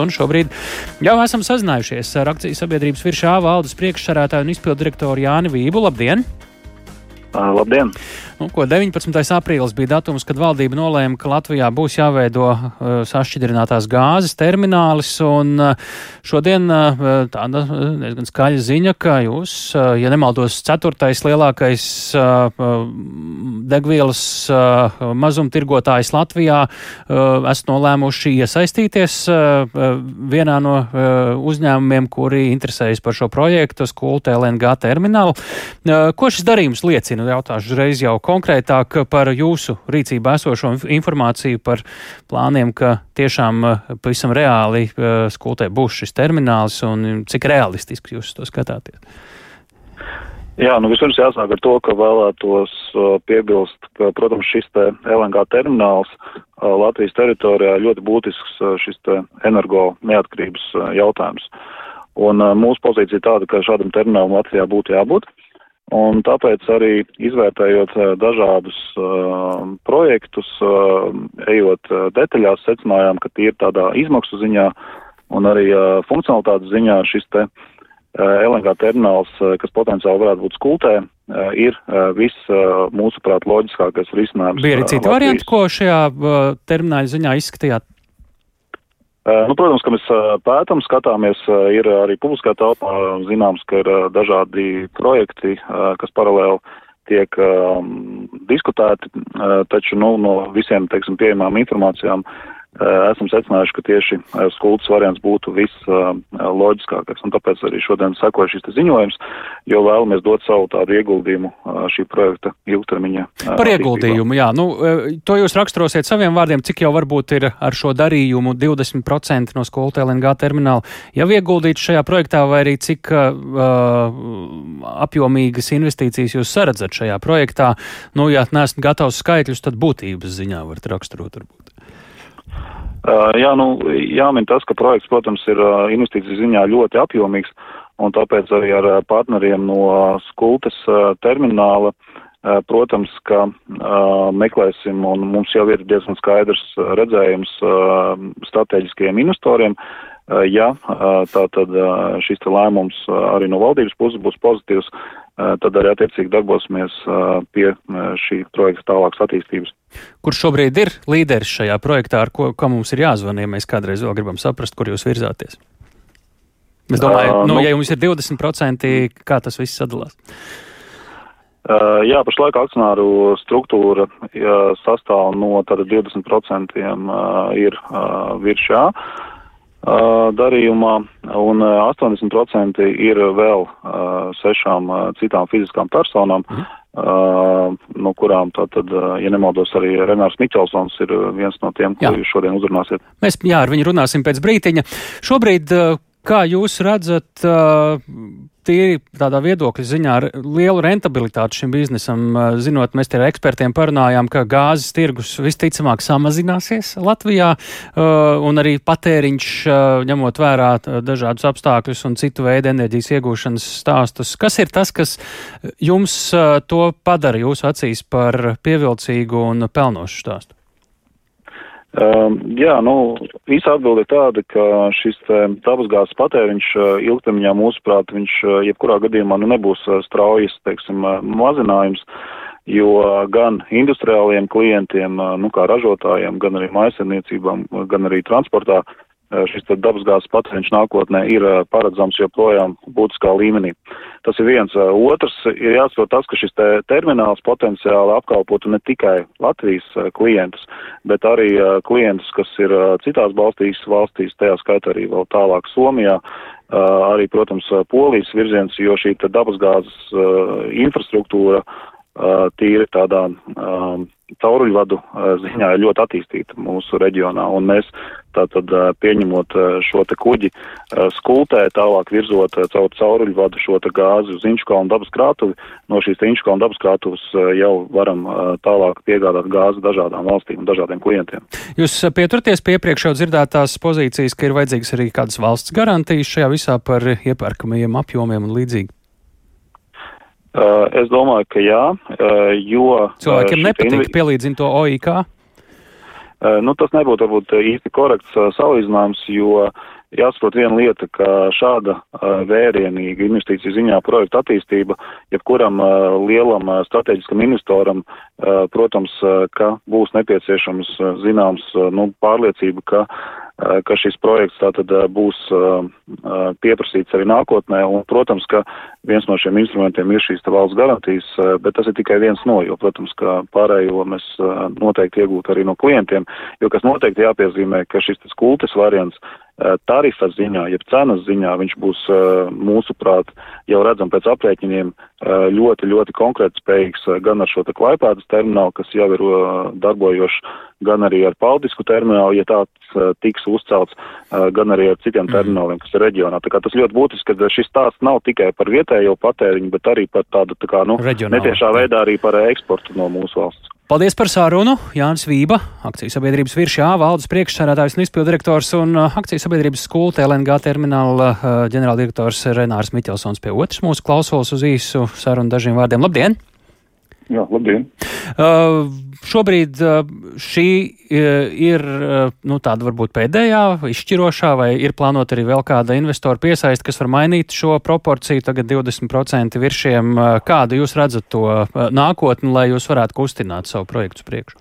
Un šobrīd jau esam sazinājušies ar akcijas sabiedrības viršā valdes priekšsarētāju un izpildu direktoru Jāni Vību. Labdien! Labdien! Nu, ko 19. aprīlis bija datums, kad valdība nolēma, ka Latvijā būs jāveido uh, sašķidrinātās gāzes terminālis. Un, uh, šodien uh, tāda diezgan skaļa ziņa, ka jūs, uh, ja nemaldos, ceturtais lielākais uh, degvielas uh, mazumtirgotājs Latvijā, uh, esat nolēmuši iesaistīties uh, vienā no uh, uzņēmumiem, kuri interesējas par šo projektu, Skulta LNG terminālu. Uh, ko šis darījums liecina? Jautāšu reiz jau konkrētāk par jūsu rīcībā esošo informāciju par plāniem, ka tiešām eh, pavisam reāli eh, skoltē būs šis termināls un cik realistiski jūs to skatāties? Jā, nu vispirms jāsāk ar to, ka vēlētos uh, piebilst, ka, protams, šis te LNG termināls uh, Latvijas teritorijā ļoti būtisks uh, šis te energo neatkarības jautājums. Un mūsu pozīcija tāda, ka šādam terminālam Latvijā būtu jābūt. Un tāpēc arī izvērtējot eh, dažādus uh, projektus, uh, ejot detaļās, secinājām, ka tie ir tādā izmaksu ziņā un arī uh, funkcionalitātes ziņā šis te LNG termināls, kas potenciāli varētu būt skultē, ir viss, mūsuprāt, loģiskākais risinājums. Bija arī citi varianti, ko šajā termināļa ziņā izskatījāt? Nu, protams, ka mēs pētām, skatāmies, ir arī publiskā telpā zināms, ka ir dažādi projekti, kas paralēli tiek um, diskutēti, taču nu, no visiem, teiksim, pieejamām informācijām esam secinājuši, ka tieši skultas variants būtu visloģiskākais. Un tāpēc arī šodien sekoja šis ziņojums, jo vēlamies dot savu tādu ieguldījumu šī projekta ilgtermiņa. Par ieguldījumu, jā. Nu, to jūs raksturosiet saviem vārdiem, cik jau varbūt ir ar šo darījumu 20% no skulta LNG termināla jau ieguldīts šajā projektā, vai arī cik uh, apjomīgas investīcijas jūs saredzat šajā projektā. Nu, ja neesat gatavs skaitļus, tad būtības ziņā varat raksturot varbūt. Uh, jā, nu, jāmin tas, ka projekts, protams, ir uh, investīciju ziņā ļoti apjomīgs, un tāpēc arī ar uh, partneriem no skultes termināla, protams, ka meklēsim, un mums jau ir diezgan skaidrs redzējums strateģiskajiem investoriem, ja tā tad šis lēmums arī no valdības puses būs pozitīvs, tad arī attiecīgi darbosimies pie šī projekta tālākas attīstības. Kurš šobrīd ir līderis šajā projektā, ar ko, ko mums ir jāzvan, ja mēs kādreiz vēl gribam saprast, kur jūs virzāties? Es domāju, uh, nu, nu, ja jums ir 20%, kā tas viss sadalās? Uh, jā, pašlaik akcionāru struktūra jā, sastāv no tāda 20% uh, ir uh. Uh, darījumā, un 80% ir vēl sešām citām fiziskām personām, mhm. no kurām tātad, ja nemaldos, arī Renārs Miķelsons ir viens no tiem, ko jūs šodien uzrunāsiet. Mēs, jā, ar viņu runāsim pēc brītiņa. Šobrīd, kā jūs redzat, tīri tādā viedokļa ziņā lielu rentabilitāti šim biznesam, zinot, mēs te ar ekspertiem parunājām, ka gāzes tirgus visticamāk samazināsies Latvijā, un arī patēriņš, ņemot vērā dažādus apstākļus un citu veidu enerģijas iegūšanas stāstus. Kas ir tas, kas jums to padara jūsu acīs par pievilcīgu un pelnošu stāstu? Um, jā, nu, īsa atbilde ir tāda, ka šis dabasgāzes patēriņš ilgtermiņā, mūsuprāt, viņš jebkurā gadījumā nu, nebūs straujas, teiksim, mazinājums, jo gan industriāliem klientiem, nu, kā ražotājiem, gan arī maisaimniecībām, gan arī transportā šis dabasgāzes patēriņš nākotnē ir paredzams joprojām būtiskā līmenī. Tas ir viens. Otrs ir jāsaprot tas, ka šis te termināls potenciāli apkalpotu ne tikai Latvijas klientus, bet arī klientus, kas ir citās balstīs valstīs, tajā skaitā arī vēl tālāk Somijā, arī, protams, Polijas virziens, jo šī dabasgāzes infrastruktūra tīri tādā cauruļvadu ziņā ir ļoti attīstīta mūsu reģionā, un mēs tātad pieņemot šo te kuģi skultē, tālāk virzot caur cauruļvadu šo te gāzi uz Inčkalnu dabas krātuvi, no šīs Inčkalnu dabas krātuves jau varam tālāk piegādāt gāzi dažādām valstīm un dažādiem klientiem. Jūs pieturties pie iepriekš jau dzirdētās pozīcijas, ka ir vajadzīgas arī kādas valsts garantijas šajā visā par iepērkamajiem apjomiem un līdzīgi? Uh, es domāju, ka jā, uh, jo. Cilvēkiem nepatīk invi... pielīdzina to OIK? nu, tas nebūtu varbūt īsti korekts salīdzinājums, jo jāsaprot viena lieta, ka šāda vērienīga investīcija ziņā projekta attīstība, jebkuram lielam strateģiskam investoram, protams, ka būs nepieciešams zināms nu, pārliecība, ka ka šis projekts tātad būs pieprasīts arī nākotnē, un, protams, ka viens no šiem instrumentiem ir šīs valsts garantijas, bet tas ir tikai viens no, jo, protams, ka pārējo mēs noteikti iegūtu arī no klientiem, jo kas noteikti jāpiezīmē, ka šis kultes variants tarifa ziņā, jeb cenas ziņā, viņš būs mūsuprāt, jau redzam pēc aprēķiniem, ļoti, ļoti konkrēti spējīgs gan ar šo te klaipēdas terminālu, kas jau ir darbojošs, gan arī ar Paldisku terminālu, ja tāds tiks uzcelts, gan arī ar citiem mhm. termināliem, kas ir reģionā. Tā kā tas ļoti būtiski, ka šis stāsts nav tikai par vietējo patēriņu, bet arī par tādu, tā kā, nu, Reģionāli. netiešā veidā arī par eksportu no mūsu valsts. Paldies par sārunu. Jānis Vība, akcijas sabiedrības viršā, valdes priekšsādātājs un izpildirektors un akcijas sabiedrības skulta LNG termināla ģenerāldirektors Renārs Miķelsons pie otras mūsu klausos uz īsu sarunu dažiem vārdiem. Labdien! Jā, labdien! Uh, šobrīd uh, šī uh, ir uh, nu, tāda varbūt pēdējā, izšķirošā, vai ir plānota arī vēl kāda investora piesaista, kas var mainīt šo proporciju, tagad 20% viršiem. Uh, kādu jūs redzat to uh, nākotni, lai jūs varētu kustināt savu projektu priekšu?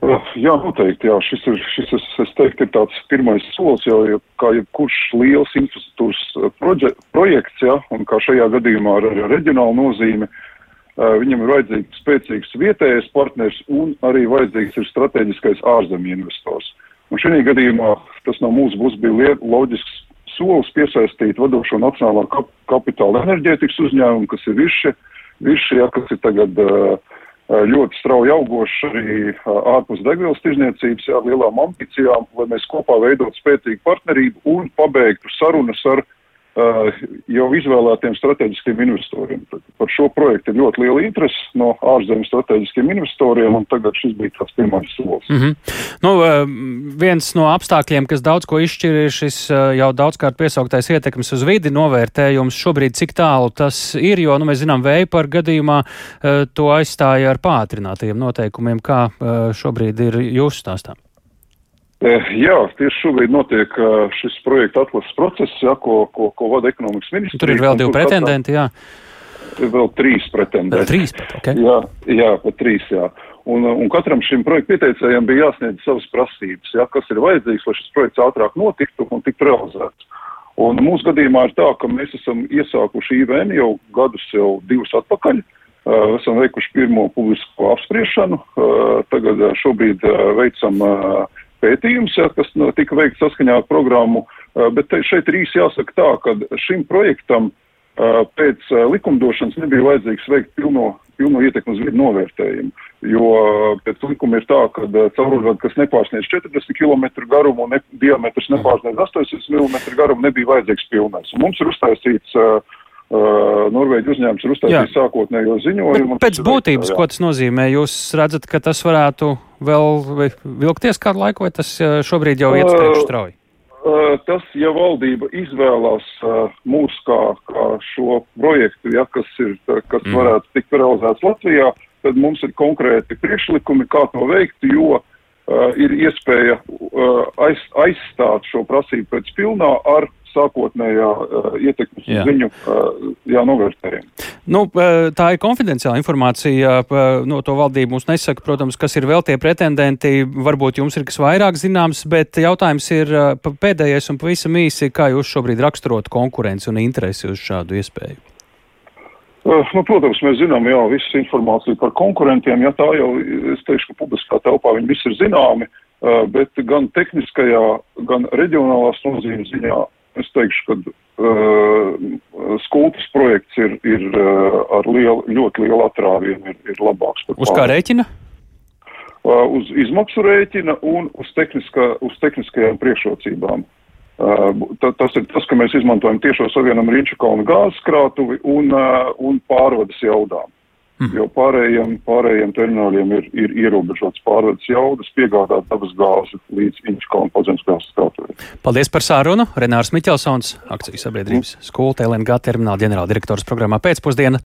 Uh, jā, noteikti. Jā. Šis ir, šis, es, es teiktu, ir tāds pirmais solis, jau, jau kā jebkurš liels infrastruktūras uh, projekts, jā, un kā šajā gadījumā ar, ar reģionālu nozīmi. Uh, Viņam ir vajadzīgs spēcīgs vietējais partners un arī vajadzīgs ir strateģiskais ārzemju investors. Un šī gadījumā tas no mūsu puses bija loģisks solis piesaistīt vadošo nacionālā kap kapitāla enerģētikas uzņēmumu, kas ir virši, virši ja, kas ir tagad ļoti strauji augošs arī ārpus degvielas tirzniecības, jā, lielām ambīcijām, lai mēs kopā veidot spēcīgu partnerību un pabeigtu sarunas ar jau izvēlētiem strateģiskiem investoriem. Par šo projektu ir ļoti liela interese no ārzemju strateģiskiem investoriem, un tagad šis bija tāds pirmais solis. Mm -hmm. nu, uh, viens no apstākļiem, kas daudz ko izšķir, ir šis uh, jau daudzkārt piesauktais ietekmes uz vidi novērtējums. Šobrīd cik tālu tas ir, jo nu, mēs zinām, vēja par gadījumā to aizstāja ar pātrinātajiem noteikumiem. Kā šobrīd ir jūsu stāstām? Eh, jā, tieši šobrīd notiek eh, šis projekta atlases process, jā, ko, ko, ko vada ekonomikas ministrs. Tur ir vēl divi pretendenti, jā. Vēl trīs pretendenti. Vēl trīs pat, ok. Jā, jā, pat trīs, jā. Un, un katram šim projekta pieteicējiem bija jāsniedz savas prasības, jā, kas ir vajadzīgs, lai šis projekts ātrāk notiktu un tiktu realizēts. Un mūsu gadījumā ir tā, ka mēs esam iesākuši IVN jau gadus jau divus atpakaļ. Uh, esam veikuši pirmo publisko apspriešanu. Uh, tagad uh, šobrīd veicam uh, pētījums, ja, kas nu, tika veikts saskaņā ar programmu, bet šeit ir īsi jāsaka tā, ka šim projektam pēc likumdošanas nebija vajadzīgs veikt pilno, pilno ietekmes vidu novērtējumu, jo pēc likuma ir tā, ka caurulvadu, kas nepārsniedz 40 km garumu un ne, diametrs nepārsniedz 800 mm garumu, nebija vajadzīgs pilnais. Un mums ir uztaisīts uh, Uh, Norvēģi uzņēmums ir uzstādījis sākotnējo ziņojumu. Bet pēc būtības, ko tas nozīmē? Jūs redzat, ka tas varētu vēl vilkties kādu laiku, vai tas šobrīd jau iet priekš strauji? Uh, tas, ja valdība izvēlās uh, mūs kā, kā šo projektu, ja, kas, ir, kas mm. varētu tikt realizēts Latvijā, tad mums ir konkrēti priekšlikumi, kā to veikt, jo uh, ir iespēja uh, aiz, aizstāt šo prasību pēc pilnā ar sākotnējā uh, ietekmes jā. ziņu uh, jā, novērtējumu. Nu, tā ir konfidenciāla informācija. No to valdība mums nesaka, protams, kas ir vēl tie pretendenti. Varbūt jums ir kas vairāk zināms, bet jautājums ir pēdējais un pavisam īsi, kā jūs šobrīd raksturot konkurenci un interesi uz šādu iespēju. Nu, protams, mēs zinām jau visu informāciju par konkurentiem. Ja tā jau, es teikšu, ka publiskā telpā viņi visi ir zināmi, bet gan tehniskajā, gan reģionālās nozīmes ziņā Es teikšu, ka uh, skultas projekts ir, ir uh, ar lielu, ļoti lielu atrāvienu, ir, ir labāks par Uz kā rēķina? Uh, uz izmaksu rēķina un uz, tehniskā, uz tehniskajām priekšrocībām. Uh, ta, tas ir tas, ka mēs izmantojam tiešo savienam Rīčakalnu gāzes krātuvi un, uh, un pārvades jaudām. Mm. Jo pārējiem, pārējiem termināliem ir, ir ierobežots pārvades jaudas piegādāt dabas gāzi līdz Inčkalnu pazemes gāzes skātuvē. Paldies par sārunu. Renārs Miķelsons, akcijas sabiedrības mm. skulta LNG termināla ģenerāldirektors programmā pēcpusdiena.